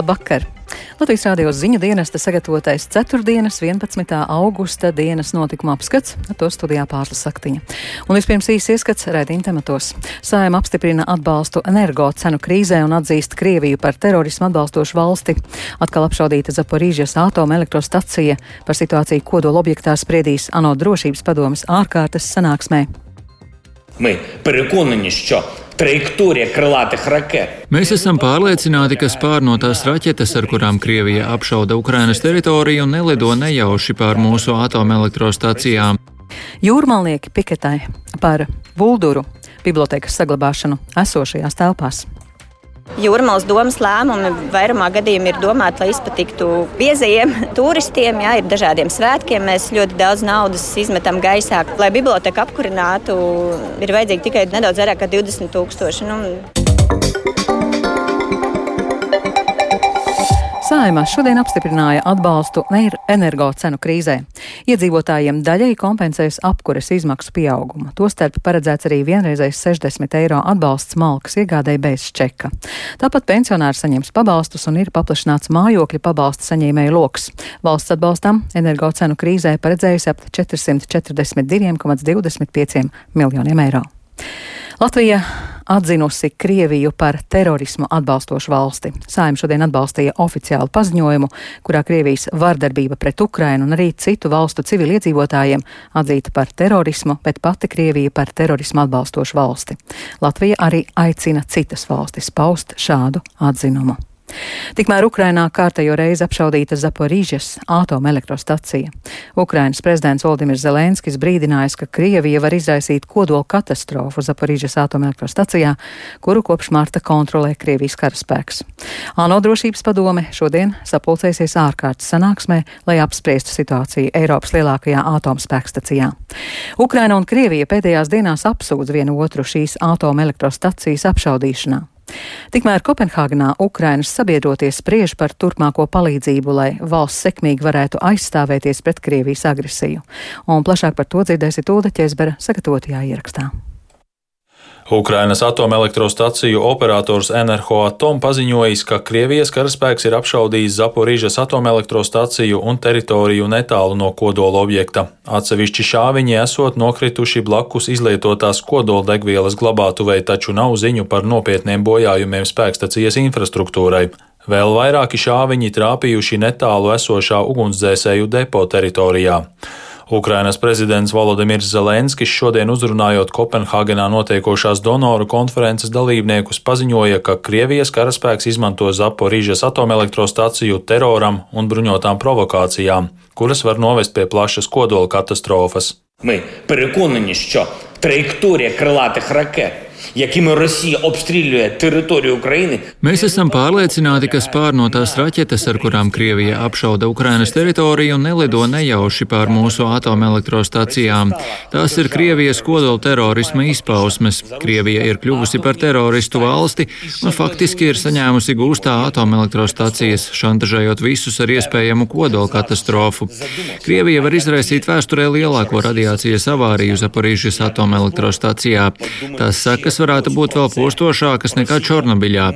Labvakar! Latvijas rādījos ziņu dienesta sagatavotais 4. 11. augusta dienas notikuma apskats, ar to studijā pārslas saktiņa. Un vispirms īsi ieskats rēdījuma tematos. Sājuma apstiprina atbalstu energo cenu krīzē un atzīst Krieviju par terorismu atbalstošu valsti. Atkal apšaudīta Zaporīžas atomelektrostacija par situāciju kodola objektā spriedīs ANO drošības padomas ārkārtas sanāksmē. Ми переконані, що Trajektorija krātih raket. Mēs esam pārliecināti, ka spārnotās raķetes, ar kurām Krievija apšauda Ukrainas teritoriju, nelido nejauši pār mūsu atomelektrostacijām. Jūrmalnieki piketai par Bulduru bibliotekas saglabāšanu esošajās telpās. Jūrmālas domas lēmumi vairumā gadījumā ir domāti, lai izpatiktu biezajiem turistiem. Jā, ir dažādiem svētkiem. Mēs ļoti daudz naudas izmetam gaisā. Lai biblioteka apkurinātu, ir vajadzīgi tikai nedaudz vairāk kā 20 tūkstoši. Nu, Saimā šodien apstiprināja atbalstu energo cenu krīzē. Iedzīvotājiem daļai kompensēs apkures izmaksu pieaugumu. Tostarp paredzēts arī vienreizais 60 eiro atbalsts malkas iegādēji bez čeka. Tāpat pensionāri saņems pabalstus un ir paplašināts mājokļa pabalsta saņēmēju lokus. Valsts atbalstam energo cenu krīzē paredzējusi ap 442,25 miljoniem eiro. Latvija atzinusi Krieviju par terorismu atbalstošu valsti. Saim šodien atbalstīja oficiālu paziņojumu, kurā Krievijas vardarbība pret Ukrainu un arī citu valstu civiliedzīvotājiem atzīta par terorismu, bet pati Krievija par terorismu atbalstošu valsti. Latvija arī aicina citas valstis paust šādu atzinumu. Tikmēr Ukrainā kārtējo reizi apšaudīta Zaporīžas atomelektrostacija. Ukrainas prezidents Valdimirs Zelenskis brīdinājis, ka Krievija var izraisīt kodola katastrofu Zaporīžas atomelektrostacijā, kuru kopš marta kontrolē Krievijas karaspēks. ANO drošības padome šodien sapulcēsies ārkārtas sanāksmē, lai apspriestu situāciju Eiropas lielākajā atomspēkstacijā. Ukraina un Krievija pēdējās dienās apsūdz vienu otru šīs atomelektrostacijas apšaudīšanā. Tikmēr Kopenhāgenā Ukrainas sabiedroties spriež par turpmāko palīdzību, lai valsts sekmīgi varētu aizstāvēties pret Krievijas agresiju. Un plašāk par to dzirdēsiet Ulda Ķezbera sagatavotajā ierakstā. Ukrainas atomelektrostaciju operators Enerhoatom paziņojis, ka Krievijas karaspēks ir apšaudījis Zaporīžas atomelektrostaciju un teritoriju netālu no kodola objekta. Atsevišķi šāviņi esot nokrituši blakus izlietotās kodoldegvielas glabātuvei, taču nav ziņu par nopietniem bojājumiem spēkstacijas infrastruktūrai. Vēl vairāki šāviņi trāpījuši netālu esošā ugunsdzēsēju depo teritorijā. Ukrainas prezidents Volodimirs Zelenskis šodien uzrunājot Kopenhāgenā notiekošās donoru konferences dalībniekus paziņoja, ka Krievijas karaspēks izmanto Zaporīžas atomelektrostaciju teroram un bruņotām provokācijām, kuras var novest pie plašas kodola katastrofas. Mēs esam pārliecināti, ka trajektorija krilātih raketu якими Росija обстрілює teritoriju України. Mēs esam pārliecināti, ka spārnotās raķetes, ar kurām Krievija apšauda Ukrainas teritoriju, nelido nejauši pār mūsu atomelektrostacijām. Tās ir Krievijas kodola terorisma izpausmes. Krievija ir kļuvusi par teroristu valsti un faktiski ir saņēmusi gūstā atomelektrostacijas, šantažējot visus ar iespējamu kodola katastrofu. Krievija var izraisīt vēsturē lielāko radiācijas avāriju Zaporīžas atomelektrostacijā. Tās sekas varētu būt vēl postošākas nekā Čornobiļā.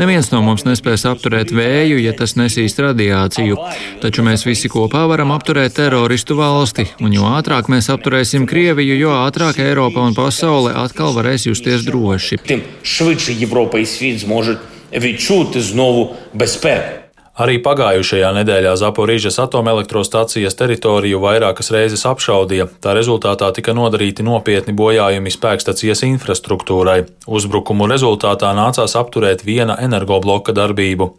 Neviens no mums nespēs apturēt vēju, ja tas nesīs radiāciju, taču mēs visi kopā varam apturēt teroristu valsti, un jo ātrāk mēs apturēsim Krieviju, jo ātrāk Eiropa un pasaule atkal varēs justies droši. Тим швидше Європа і світ зможуть відчути знову безпеку. Arī pagājušajā nedēļā Zaporīžas atomelektrostacijas teritoriju vairākas reizes apšaudīja. Tā rezultātā tika nodarīti nopietni bojājumi spēkstacijas infrastruktūrai. Uzbrukumu rezultātā nācās apturēt viena energobloka darbību.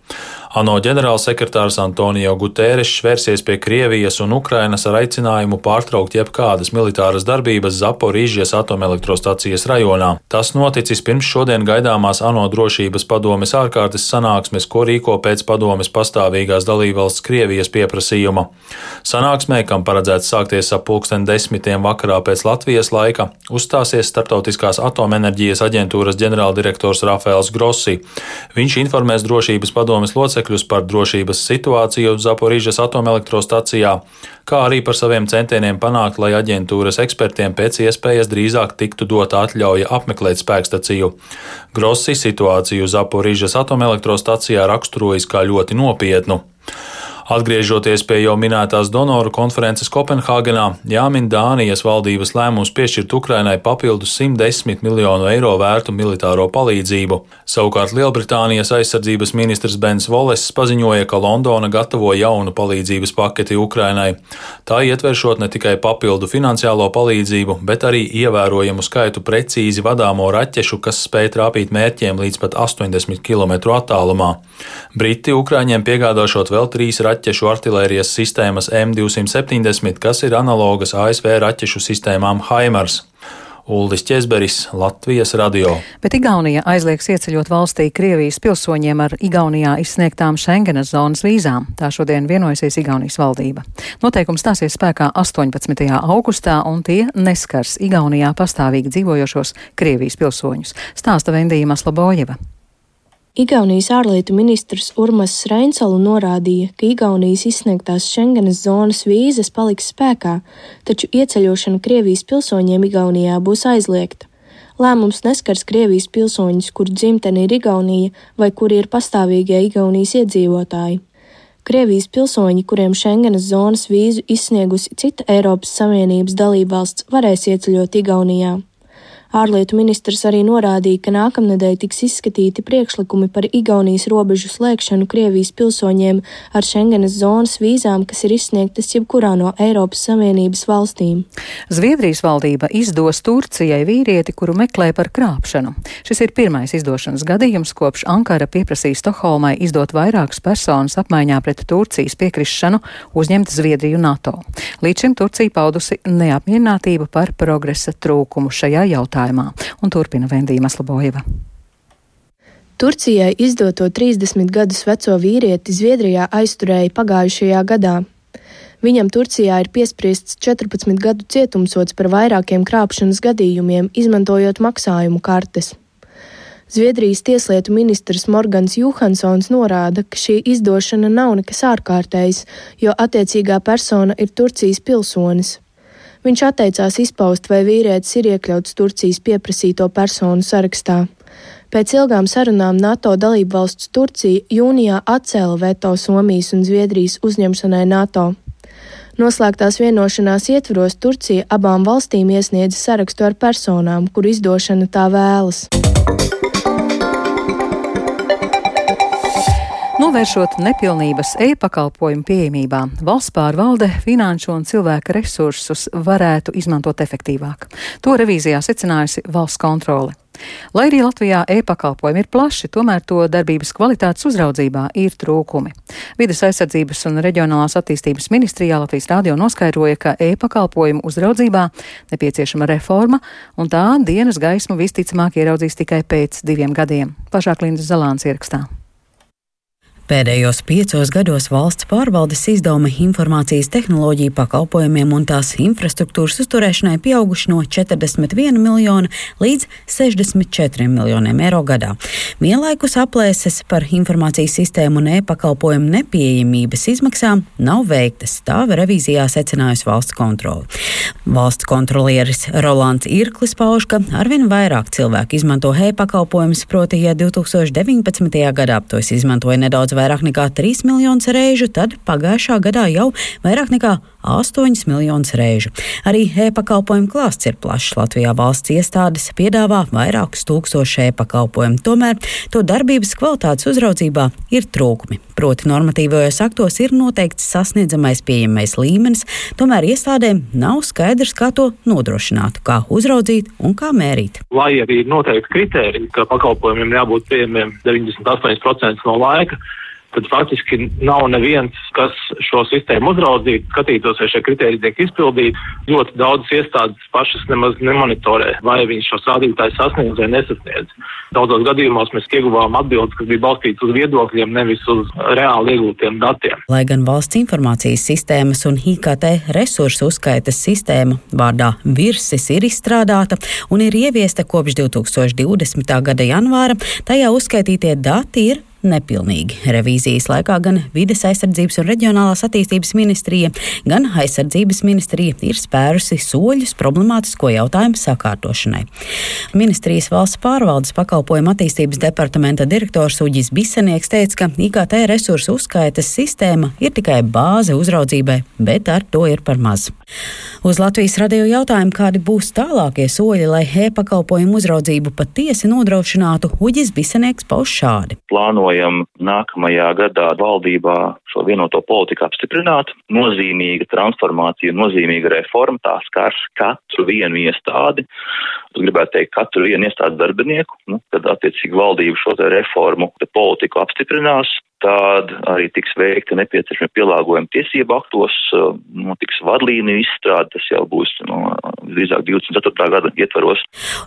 ANO ģenerālsekretārs Antonio Guterres vērsies pie Krievijas un Ukrainas ar aicinājumu pārtraukt jebkādas militāras darbības Zaporīžas atomelektrostacijas rajonā. Tas noticis pirms šodien gaidāmās ANO drošības padomes ārkārtas sanāksmes, ko rīko pēc padomes pastāvīgās dalībvalsts Krievijas pieprasījuma. Sanāksmē, kam paredzēts sākties ap pulksten desmitiem vakarā pēc Latvijas laika, uzstāsies Startautiskās atomenerģijas aģentūras ģenerāldirektors Rafaels Grossi. Viņš informēs drošības padomes locekļus locekļus par drošības situāciju Zaporīžas atomelektrostacijā, kā arī par saviem centieniem panākt, lai aģentūras ekspertiem pēc iespējas drīzāk tiktu dota atļauja apmeklēt spēkstaciju. Grossi situāciju Zaporīžas atomelektrostacijā raksturojas kā ļoti nopietnu. Atgriežoties pie jau minētās donoru konferences Kopenhāgenā, jāmin Dānijas valdības lēmums piešķirt Ukrainai papildus 110 miljonu eiro vērtu militāro palīdzību. Savukārt Lielbritānijas aizsardzības ministrs Bens Voless paziņoja, ka Londona gatavo jaunu palīdzības paketi Ukrainai. Tā ietveršot ne tikai papildu finansiālo palīdzību, bet arī ievērojamu skaitu precīzi vadāmo raķešu, kas spēj trāpīt mērķiem līdz pat 80 km attālumā. Briti Ukraiņiem piegādāšot vēl trīs raķešu raķešu artērijas sistēmas M270, kas ir analogas ASV raķešu sistēmām Haimars. Uldis Česberis, Latvijas radio. Bet Igaunija aizliegs ieceļot valstī Krievijas pilsoņiem ar Igaunijā izsniegtām Schengenas zonas vīzām. Tā šodien vienojusies Igaunijas valdība. Noteikums stāsies spēkā 18. augustā, un tie neskars Igaunijā pastāvīgi dzīvojošos Krievijas pilsoņus. Stāsta Vendija Maslabojeva. Igaunijas ārlietu ministrs Urmas Reinsalu norādīja, ka Igaunijas izsniegtās Schengenas zonas vīzas paliks spēkā, taču ieceļošana Krievijas pilsoņiem Igaunijā būs aizliegta. Lēmums neskars Krievijas pilsoņus, kur dzimtene ir Igaunija vai kuri ir pastāvīgie Igaunijas iedzīvotāji. Krievijas pilsoņi, kuriem Schengenas zonas vīzu izsniegusi cita Eiropas Savienības dalībvalsts, varēs ieceļot Igaunijā. Ārlietu ministrs arī norādīja, ka nākamnedēļ tiks izskatīti priekšlikumi par Igaunijas robežu slēgšanu Krievijas pilsoņiem ar Schengenas zonas vīzām, kas ir izsniegtas jebkurā no Eiropas Savienības valstīm. Zviedrijas valdība izdos Turcijai vīrieti, kuru meklē par krāpšanu. Šis ir pirmais izdošanas gadījums, kopš Ankara pieprasīja Stokholmai izdot vairākas personas apmaiņā pret Turcijas piekrišanu uzņemt Zviedriju NATO. Līdz šim Turcija paudusi neapmierinātību par progresa trūkumu šajā jautājumā jautājumā, un turpina Vendija Maslabojeva. Turcijai izdoto 30 gadus veco vīrieti Zviedrijā aizturēja pagājušajā gadā. Viņam Turcijā ir piespriests 14 gadu cietumsots par vairākiem krāpšanas gadījumiem, izmantojot maksājumu kartes. Zviedrijas tieslietu ministrs Morgans Johansons norāda, ka šī izdošana nav nekas ārkārtējs, jo attiecīgā persona ir Turcijas pilsonis. Viņš atteicās izpaust, vai vīrietis ir iekļauts Turcijas pieprasīto personu sarakstā. Pēc ilgām sarunām NATO dalību valsts Turcija jūnijā atcēla veto Somijas un Zviedrijas uzņemšanai NATO. Noslēgtās vienošanās ietvaros Turcija abām valstīm iesniedza sarakstu ar personām, kur izdošana tā vēlas. Novēršot nepilnības e-pakalpojumu pieejamībā, valsts pārvalde finanšu un cilvēka resursus varētu izmantot efektīvāk. To revīzijā secinājusi valsts kontrole. Lai arī Latvijā e-pakalpojumi ir plaši, tomēr to darbības kvalitātes uzraudzībā ir trūkumi. Vides aizsardzības un reģionālās attīstības ministrijā Latvijas rādio noskaidroja, ka e-pakalpojumu uzraudzībā nepieciešama reforma, un tā dienas gaismu visticamāk ieraudzīs tikai pēc diviem gadiem. Plašāk Lindas Zalāns ierakstā. Pēdējos piecos gados valsts pārvaldes izdevumi informācijas tehnoloģiju pakalpojumiem un tās infrastruktūras uzturēšanai pieauguši no 41 miljona līdz 64 miljoniem eiro gadā. Vienlaikus aplēses par informācijas sistēmu un e-pakalpojumu nepieejamības izmaksām nav veiktas, tā revīzijā secinājusi valsts kontrole. Valsts kontrolieris Rolands Irklis pauž, ka arvien vairāk cilvēku izmanto e-pakalpojumus, proti, ja 2019. gadā tos izmantoja nedaudz vairāk nekā 3 miljonus reižu, tad pagājušā gadā jau vairāk nekā 8 miljonus reižu. Arī e-pakalpojumu klāsts ir plašs. Latvijā valsts iestādes piedāvā vairākus tūkstošu e-pakalpojumu. Tomēr to darbības kvalitātes uzraudzībā ir trūkumi. Proti, normatīvajos aktos ir noteikts sasniedzamais pieejamais līmenis, tomēr iestādēm nav skaidrs, kā to nodrošināt, kā uzraudzīt un kā mērīt. Lai arī ir noteikti kriteriji, ka pakalpojumiem jābūt pieejamiem 98% no laika, tad faktiski nav neviens, kas šo sistēmu uzraudzītu, skatītos, vai šie kriteriji tiek izpildīti. Ļoti daudz iestādes pašas nemaz nemonitorē, vai viņi šos rādītājus sasniedz vai nesasniedz. Daudzos gadījumos mēs ieguvām atbildes, kas bija balstītas uz viedokļiem, nevis uz reāli iegūtiem datiem. Lai gan valsts informācijas sistēmas un IKT resursu uzskaitas sistēma vārdā Virsis ir izstrādāta un ir ieviesta kopš 2020. gada janvāra, tajā uzskaitītie dati ir nepilnīgi. Revīzijas laikā gan Vides aizsardzības un reģionālās attīstības ministrija, gan aizsardzības ministrija ir spērusi soļus problemātisko jautājumu sakārtošanai. Ministrijas valsts pārvaldes pakalpojumu attīstības departamenta direktors Uģis Bisenieks teica, ka IKT resursu uzskaitas sistēma ir tikai bāze uzraudzībai, bet ar to ir par maz. Uz Latvijas radio jautājumu, kādi būs tālākie soļi, lai e-pakalpojumu uzraudzību patiesi nodrošinātu, Uģis Bisenieks pauž šādi. Plānojam nākamajā gadā valdībā šo vienoto politiku apstiprināt. Nozīmīga transformācija, nozīmīga reforma, tā skars katru vienu iestādi. Es gribētu teikt, katru vienu iestādes darbinieku, nu, kad attiecīgi valdība šo reformu, politiku apstiprinās, tad arī tiks veikti nepieciešami pielāgojumi tiesību aktos, notiks vadlīniju izstrāde, tas jau būs no drīzāk 24. gada ietvaros.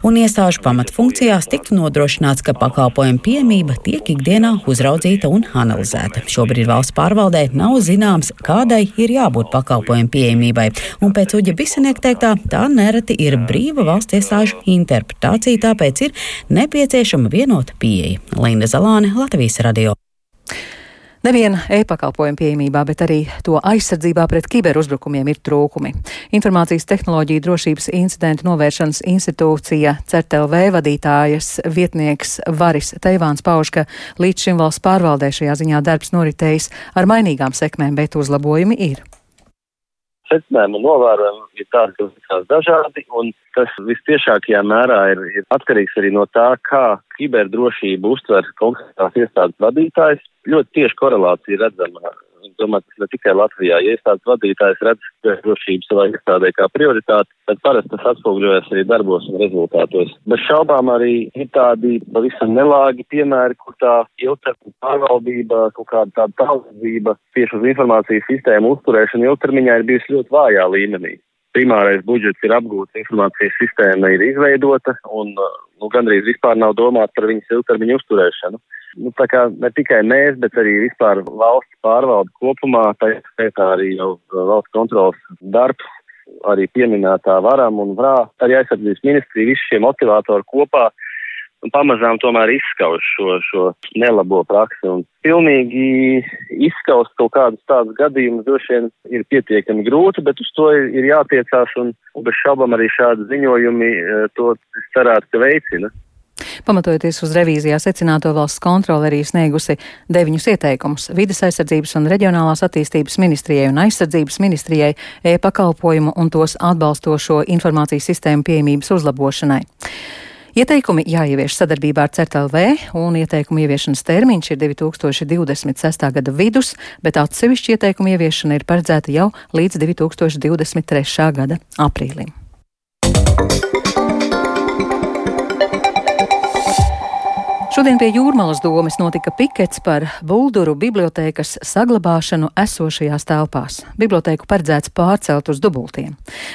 Un iestāžu pamatfunkcijās tiktu nodrošināts, ka pakalpojumu piemība tiek ikdienā uzraudzīta un analizēta. Šobrīd valsts pārvaldē nav zināms, kādai ir jābūt pakalpojumu pieejamībai, un pēc Uģa Bisenieka teiktā, tā nereti ir brīva valsts iestāžu interpretācija, tāpēc ir nepieciešama vienota pieeja. Linda Zalāne, Latvijas radio. Neviena e-pakalpojuma pieejamībā, bet arī to aizsardzībā pret kiberuzbrukumiem ir trūkumi. Informācijas tehnoloģija drošības incidentu novēršanas institūcija CERTLV vadītājas vietnieks Varis Teivāns pauž, ka līdz šim valsts pārvaldē šajā ziņā darbs noritējis ar mainīgām sekmēm, bet uzlabojumi ir secinājumi un novērojumi ir tādi, ka likās dažādi, un tas vistiešākajā mērā ir, ir atkarīgs arī no tā, kā kiberdrošību uztver konkrētās iestādes vadītājs. Ļoti tieši korelācija redzama Es domāju, tas ne tikai Latvijā. Ja iestādes vadītājs redz drošību savā iestādē kā prioritāti, tad parasti tas atspoguļojas arī darbos un rezultātos. Bez šaubām arī ir tādi pavisam nelāgi piemēri, kur tā ilgtermiņa pārvaldība, kaut kāda tāda tālredzība tieši uz informācijas sistēmu uzturēšanu ilgtermiņā ir bijusi ļoti vājā līmenī primārais budžets ir apgūts, informācijas sistēma ir izveidota un nu, gandrīz vispār nav domāts par viņas ilgtermiņu uzturēšanu. Nu, tā kā ne tikai mēs, bet arī vispār valsts pārvalde kopumā, tā skaitā arī jau valsts kontrolas darbs, arī pieminētā varam un vrā, arī aizsardzības ministrija, visi šie motivātori kopā un pamazām tomēr izskauž šo, šo nelabo praksi. Un pilnīgi izskaust kaut kādus tādus gadījumus droši vien ir pietiekami grūti, bet uz to ir, ir jātiecās un, un bez šaubām arī šādi ziņojumi eh, to cerētu, ka veicina. Pamatojoties uz revīzijā secināto valsts kontroli arī sniegusi deviņus ieteikumus vides aizsardzības un reģionālās attīstības ministrijai un aizsardzības ministrijai e-pakalpojumu un tos atbalstošo informācijas sistēmu pieejamības uzlabošanai. Ieteikumi jāievieš sadarbībā ar CERTLV, un ieteikumu ieviešanas termiņš ir 2026. gada vidus, bet atsevišķi ieteikumu ieviešana ir paredzēta jau līdz 2023. gada aprīlim. Šodien pie Jūrmalas domas notika pikets par Bulduru bibliotēkas saglabāšanu esošajās telpās. Bibliotēku paredzēts pārcelt uz dubultiem.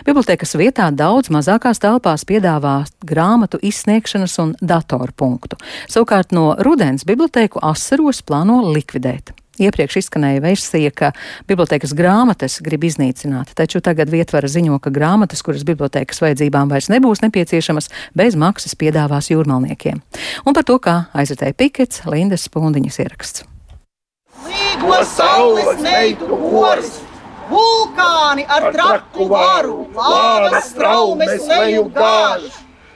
Bibliotēkas vietā daudz mazākās telpās piedāvā grāmatu izsniegšanas un datoru punktu. Savukārt no rudens bibliotēku asaros plāno likvidēt. Iepriekš izskanēja versija, ka bibliotekas grāmatas grib iznīcināt, taču tagad vietvara ziņo, ka grāmatas, kuras bibliotekas vajadzībām vairs nebūs nepieciešamas, bez maksas piedāvās jūrmalniekiem. Un par to, kā aizritēja pikets, Lindas Spundiņas ieraksts. Līgo saules meitu horis! Vulkāni ar traku varu, lāvas traumes leju gāž,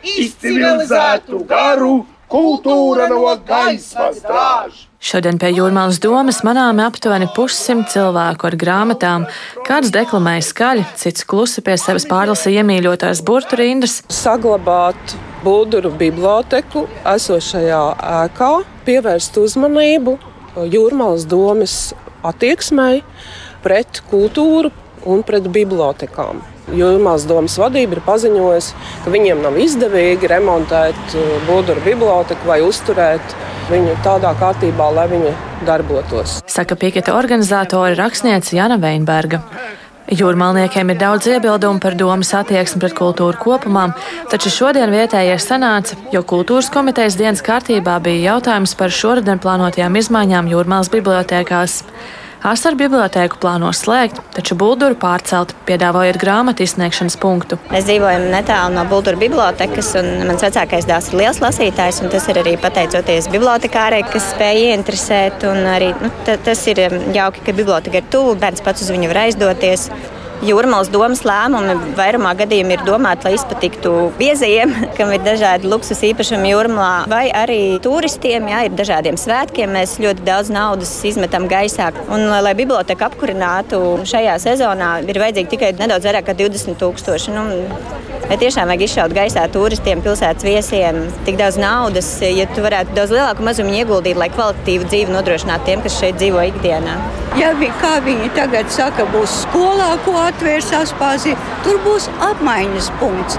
izcivilizētu garu, kultūra no gaismas drāž. Šodien pie Jūrmālas domas manāmi aptuveni pussimt cilvēku ar grāmatām. Kāds deklamēja skaļi, cits klusi pie sevis pārlasa iemīļotās burtu rindas. Saglabāt Bulduru biblioteku esošajā ēkā, pievērst uzmanību Jūrmālas domas attieksmei pret kultūru un pret bibliotekām. Jūrmālas domas vadība ir paziņojusi, ka viņiem nav izdevīgi remontēt Bulduru biblioteku vai uzturēt viņu tādā kārtībā, lai viņi darbotos. Saka piketa organizatori rakstniece Jana Veinberga. Jūrmalniekiem ir daudz iebildumu par domas attieksmi pret kultūru kopumā, taču šodien vietējie sanāca, jo kultūras komitejas dienas kārtībā bija jautājums par šoruden plānotajām izmaiņām Jūrmālas bibliotekās. Asaru bibliotēku plāno slēgt, taču Bulduru pārcelt, piedāvājot grāmatu izsniegšanas punktu. Mēs dzīvojam netālu no Bulduru bibliotekas, un mans vecākais dēls ir liels lasītājs, tas ir arī pateicoties bibliotekārai, kas spēja ieinteresēt. Arī, nu, tas ir um, jauki, ka biblioteka ir tuvu, bērns pats uz viņu var aizdoties. Jūrmālas domas lēmumi vairumā gadījumā ir domāti, lai izpatiktu biezajiem, kam ir dažādi luksus īpašumi jūrmālā, vai arī turistiem, jā, ir dažādiem svētkiem. Mēs ļoti daudz naudas izmetam gaisā. Un, lai biblioteka apkurinātu šajā sezonā, ir vajadzīgi tikai nedaudz vairāk kā 20 tūkstoši. Nu, Vai tiešām vajag izšaut gaisā turistiem, pilsētas viesiem tik daudz naudas, ja tu varētu daudz lielāku mazumu ieguldīt, lai kvalitatīvu dzīvi nodrošinātu tiem, kas šeit dzīvo ikdienā? Ja kā viņi tagad saka, būs skolā, ko atvērsās pāzi, tur būs apmaiņas punkts.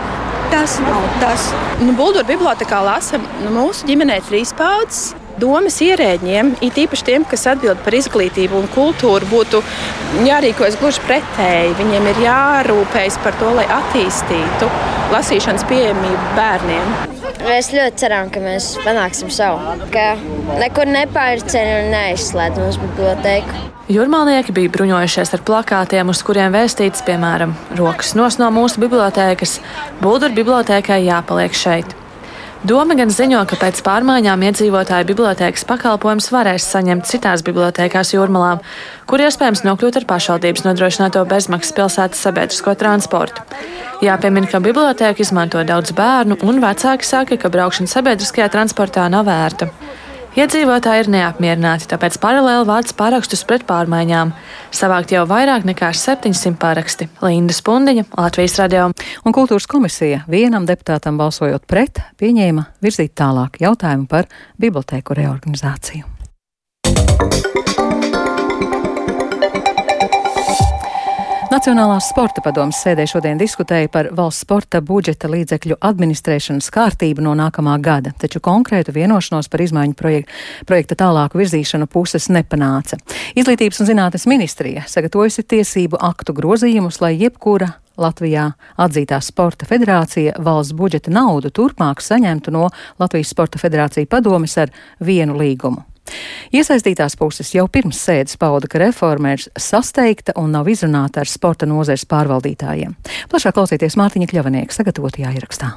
Tas nav tas. Nu, Buldoru bibliotekā lasam nu, mūsu ģimenē trīs paudzes domas ierēģiem, it īpaši tiem, kas atbild par izglītību un kultūru, būtu jārīkojas gluži pretēji. Viņiem ir jārūpējas par to, lai attīstītu lasīšanas pieejamību bērniem. Mēs ļoti ceram, ka mēs panāksim savu. Ka nekur nepārceļam un neizslēdzam uz bibliotēku. Jūrmālieki bija bruņojušies ar plakātiem, uz kuriem vēstīts, piemēram, rokas nos no mūsu bibliotēkas, Buldur bibliotēkai jāpaliek šeit. Doma gan ziņo, ka pēc pārmaiņām iedzīvotāji bibliotēkas pakalpojumus varēs saņemt citās bibliotēkās jūrmalā, kur iespējams nokļūt ar pašvaldības nodrošināto bezmaksas pilsētas sabiedrisko transportu. Jāpiemina, ka bibliotēku izmanto daudz bērnu, un vecāki saka, ka braukšana sabiedriskajā transportā nav vērta. Iedzīvotāji ir neapmierināti, tāpēc paralēli vāc parakstus pret pārmaiņām. Savākt jau vairāk nekā 700 paraksti. Linda Spundiņa, Latvijas radio. Un kultūras komisija vienam deputātam balsojot pret, pieņēma virzīt tālāk jautājumu par bibliotēku reorganizāciju. Nacionālās sporta padomas sēdē šodien diskutēja par valsts sporta budžeta līdzekļu administrēšanas kārtību no nākamā gada, taču konkrētu vienošanos par izmaiņu projektu, projekta tālāku virzīšanu puses nepanāca. Izglītības un zinātnes ministrija sagatavojusi tiesību aktu grozījumus, lai jebkura Latvijā atzītā sporta federācija valsts budžeta naudu turpmāk saņemtu no Latvijas Sporta federācija padomis ar vienu līgumu. Iesaistītās puses jau pirms sēdes pauda, ka reforma ir sasteigta un nav izrunāta ar sporta nozares pārvaldītājiem. Plašāk klausieties Mārtiņa Kļavanieka sagatavotajā ierakstā.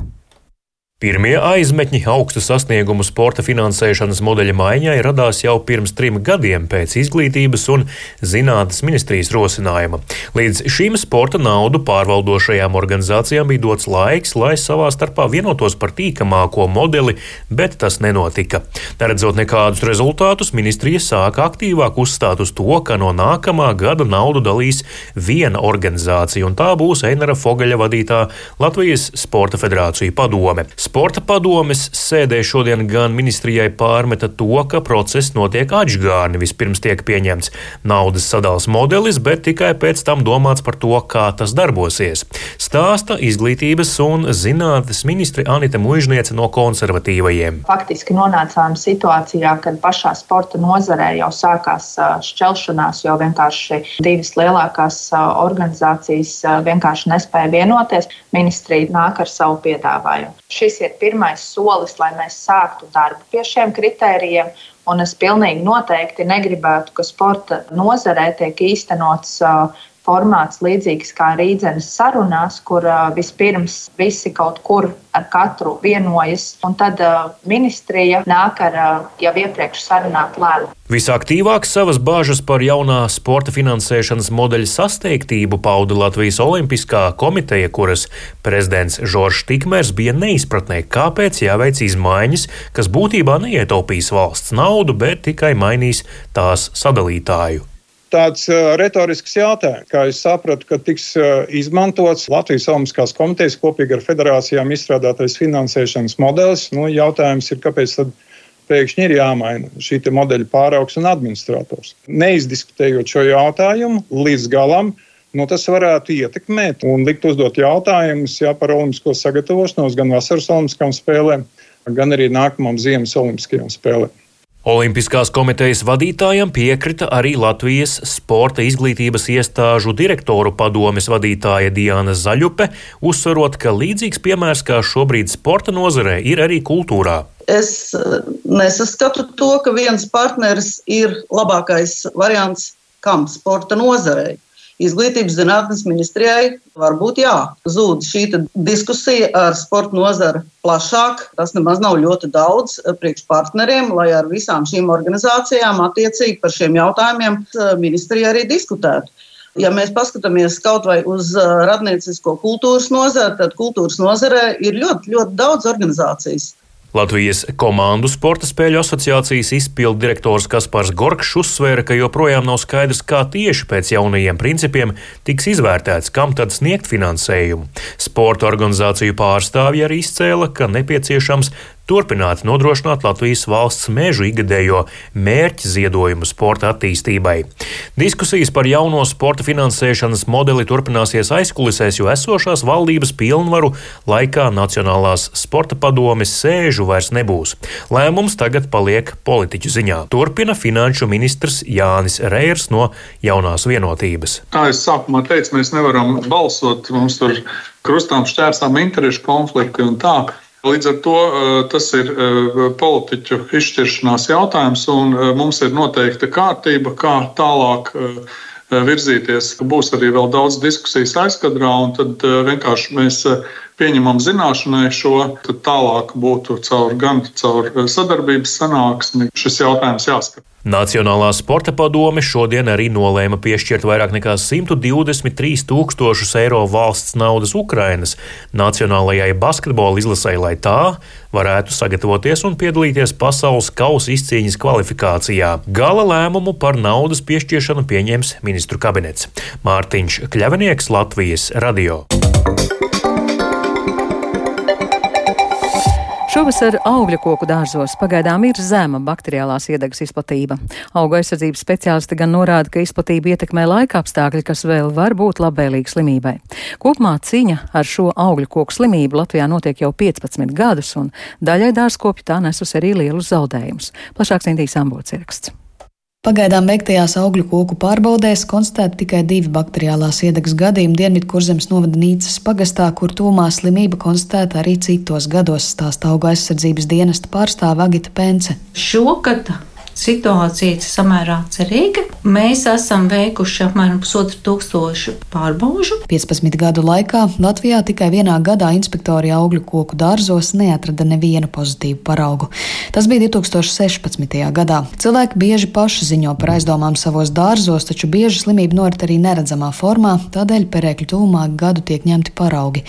Pirmie aizmetņi augstu sasniegumu sporta finansēšanas modeļa maiņai radās jau pirms trim gadiem pēc izglītības un zinātnes ministrijas rosinājuma. Līdz šim sporta naudu pārvaldošajām organizācijām bija dots laiks, lai savā starpā vienotos par tīkamāko modeli, bet tas nenotika. Neredzot nekādus rezultātus, ministrija sāka aktīvāk uzstāt uz to, ka no nākamā gada naudu dalīs viena organizācija, un tā būs Einara Fogaļa vadītā Latvijas Sporta federācija padome. Sporta padomes sēdē šodien gan ministrijai pārmeta to, ka process notiek atžgāni. Vispirms tiek pieņemts naudas sadals modelis, bet tikai pēc tam domāts par to, kā tas darbosies. Stāsta izglītības un zinātnes ministri Anita Mužniece no konservatīvajiem. Faktiski nonācām situācijā, kad pašā sporta nozarē jau sākās šķelšanās, jo vienkārši divas lielākās organizācijas vienkārši nespēja vienoties. Ministrija nāk ar savu piedāvājumu. Šis šis ir pirmais solis, lai mēs sāktu darbu pie šiem kritērijiem. Un es pilnīgi noteikti negribētu, ka sporta nozarē tiek īstenots formāts līdzīgs kā rīdzenes sarunās, kur vispirms visi kaut kur ar katru vienojas, un tad ministrija nāk ar jau iepriekš sarunātu lēmumu. Visaktīvāk savas bāžas par jaunā sporta finansēšanas modeļa sasteigtību pauda Latvijas Olimpiskā komiteja, kuras prezidents Žoržs Tikmērs bija neizpratnē, kāpēc jāveic izmaiņas, kas būtībā neietaupīs valsts naudu, bet tikai mainīs tās sadalītāju tāds retorisks jautājums. Kā es sapratu, ka tiks izmantots Latvijas Olimpiskās komitejas kopīgi ar federācijām izstrādātais finansēšanas modelis. Nu, jautājums ir, kāpēc tad pēkšņi ir jāmaina šī modeļa pāraugs un administrators. Neizdiskutējot šo jautājumu līdz galam, nu, tas varētu ietekmēt un likt uzdot jautājumus jā, par olimpisko sagatavošanos gan vasaras olimpiskām spēlēm, gan arī nākamajām ziemas olimpiskajām spēlēm. Olimpiskās komitejas vadītājam piekrita arī Latvijas sporta izglītības iestāžu direktoru padomes vadītāja Diana Zaļupe, uzsverot, ka līdzīgs piemērs kā šobrīd sporta nozarē ir arī kultūrā. Es eh, nesaskatu to, ka viens partneris ir labākais variants kam sporta nozarei. Izglītības zinātnes ministrijai varbūt jā, zūd šī diskusija ar sporta nozari plašāk. Tas nemaz nav ļoti daudz priekš partneriem, lai ar visām šīm organizācijām attiecīgi par šiem jautājumiem ministrija arī diskutētu. Ja mēs paskatāmies kaut vai uz radniecisko kultūras nozari, tad kultūras nozarē ir ļoti, ļoti daudz organizācijas. Latvijas komandu sporta spēļu asociācijas izpildu direktors Kaspars Gorkšs uzsvēra, ka joprojām nav skaidrs, kā tieši pēc jaunajiem principiem tiks izvērtēts, kam tad sniegt finansējumu. Sporta organizāciju pārstāvji arī izcēla, ka nepieciešams turpināt nodrošināt Latvijas valsts mežu ikgadējo mērķu ziedojumu sporta attīstībai. Diskusijas par jauno sporta finansēšanas modeli turpināsies aizkulisēs, jo esošās valdības pilnvaru laikā Nacionālās sporta padomes sēžu vairs nebūs. Lēmums tagad paliek politiķu ziņā. Turpina finanšu ministrs Jānis Reirs no jaunās vienotības. Kā es sākumā teicu, mēs nevaram balsot, mums tur krustām šķērsām interešu konflikti un tā. Līdz ar to eh, tas ir eh, politiķu izšķiršanās jautājums, un eh, mums ir noteikta kārtība, kā tālāk virzīties. Būs arī vēl daudz diskusijas aizkadrā, un tad vienkārši mēs pieņemam zināšanai šo, tad tālāk būtu caur, gan caur sadarbības sanāksmi šis jautājums jāskata. Nacionālā sporta padome šodien arī nolēma piešķirt vairāk nekā 123 tūkstošus eiro valsts naudas Ukrainas nacionālajai basketbola izlasē, lai tā varētu sagatavoties un piedalīties pasaules kausa izcīņas kvalifikācijā. Gala lēmumu par naudas piešķiršanu pieņems ministru kabinets. Mārtiņš Kļavinieks, Latvijas radio. Šovasar augļu koku dārzos pagaidām ir zema bakteriālās iedegas izplatība. Auga aizsardzības speciālisti gan norāda, ka izplatība ietekmē laika apstākļi, kas vēl var būt labvēlīgi slimībai. Kopumā cīņa ar šo augļu koku slimību Latvijā notiek jau 15 gadus, un daļai dārzkopju tā nesus arī lielus zaudējumus. Plašāks Indijas ambots ieraksts. Pagaidām veiktajās augļu koku pārbaudēs konstatēti tikai divi bakteriālās iedegas gadījumi Dienvidkurzemes novada Nīcas pagastā, kur tūmā slimība konstatēta arī citos gados, stāsta auga aizsardzības dienesta pārstāve Agita Pence. Šogad situācija ir samērā cerīga. Mēs esam veikuši apmēram pusotru tūkstošu pārbaužu. 15 gadu laikā Latvijā tikai vienā gadā inspektori augļu koku dārzos neatrada nevienu pozitīvu paraugu. Tas bija 2016. gadā. Cilvēki bieži paši ziņo par aizdomām savos dārzos, taču bieži slimība norit arī neredzamā formā, tādēļ perēkļu tūmā gadu tiek ņemti paraugi.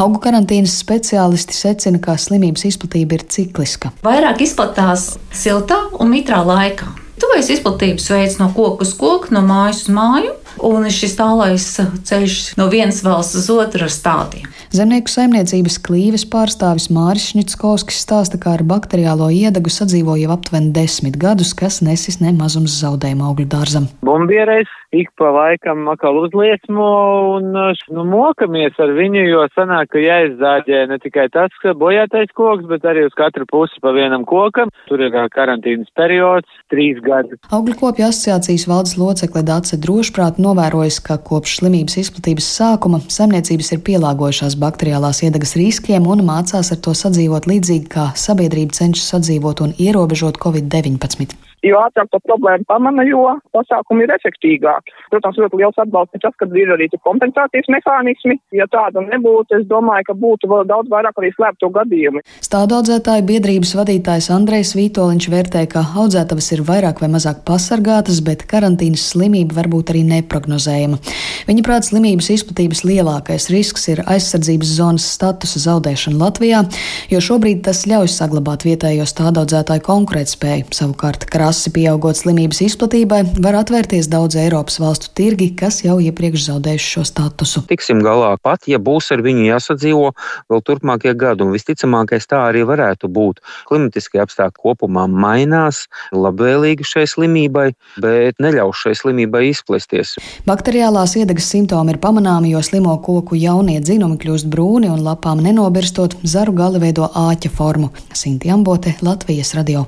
Augu karantīnas speciālisti secina, ka slimības izplatība ir cikliska. Vairāk izplatās siltā un mitrā laikā. Tuvēs izplatības veids no koka uz koku, no mājas uz māju, un šis tālais ceļš no vienas valsts uz otru ar stādiem. Zemnieku saimniecības klīves pārstāvis Māris Šnitskovskis stāsta, ka ar bakteriālo iedagu sadzīvo jau aptuveni desmit gadus, kas nesis ne mazums zaudējumu augļu dārzam. Bumbiereiz ik pa laikam atkal uzliesmo un nu, mokamies ar viņu, jo sanāk, ka jāizzāģē ne tikai tas, ka bojātais koks, bet arī uz katru pusi pa vienam kokam. Tur ir karantīnas periods, trīs gadi. Augļu kopju asociācijas valdes locekle Dāce drošprāt novērojas, ka kopš slimības izplatības sākuma saimniecības ir pielāgojušās bakteriālās iedegas riskiem un mācās ar to sadzīvot līdzīgi kā sabiedrība cenšas sadzīvot un ierobežot Covid-19 jo ātrāk to problēmu pamana, jo pasākumi ir efektīgāki. Protams, ļoti liels atbalsts ir tas, ka ir arī kompensācijas mehānismi. Ja tāda nebūtu, es domāju, ka būtu vēl daudz vairāk arī slēpto gadījumu. Stādu audzētāju biedrības vadītājs Andrejs Vītoliņš vērtē, ka audzētavas ir vairāk vai mazāk pasargātas, bet karantīnas slimība var būt arī neprognozējama. Viņa prāt slimības izplatības lielākais risks ir aizsardzības zonas statusa zaudēšana Latvijā, jo šobrīd tas ļauj saglabāt vietējo stādu audzētāju konkurētspēju. Savukārt, krās Asi pieaugot slimības izplatībai, var atvērties daudz Eiropas valstu tirgi, kas jau iepriekš zaudējuši šo statusu. Tiksim galā pat, ja būs ar viņu jāsadzīvo vēl turpmākie gadi, un visticamākais tā arī varētu būt. Klimatiskie apstākļi kopumā mainās, labvēlīgi šai slimībai, bet neļaus šai slimībai izplesties. Bakteriālās iedegas simptomi ir pamanāmi, jo slimo koku jaunie dzinumi kļūst brūni un lapām nenobirstot, zaru gali veido āķa formu. Sinti Ambote, Latvijas radio.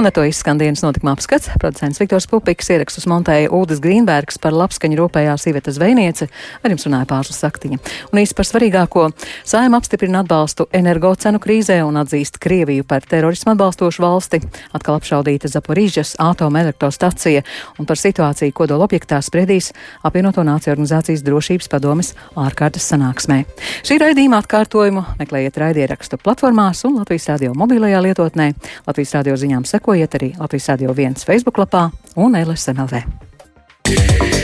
Un ar to izskan dienas notikuma apskats. Producents Viktors Pupiks ierakstus montēja Ūdas Grīnbergs par labskaņu rūpējā sīvietas zvejniece, ar jums runāja pārslas saktiņa. Un īsti par svarīgāko - saima apstiprina atbalstu energocenu krīzē un atzīst Krieviju par terorismu atbalstošu valsti. Atkal apšaudīta Zaporīžas atomelektrostacija un par situāciju kodola objektā spriedīs apvienoto nāciju organizācijas drošības padomes ārkārtas sanāksmē. Šī raidījuma atkārtojumu meklējiet raidierakstu platformās un Latvijas radio mobilajā lietotnē. Latvijas radio ziņām sekojiet arī Latvijas radio viens Facebook lapā un LSMLV. Yeah.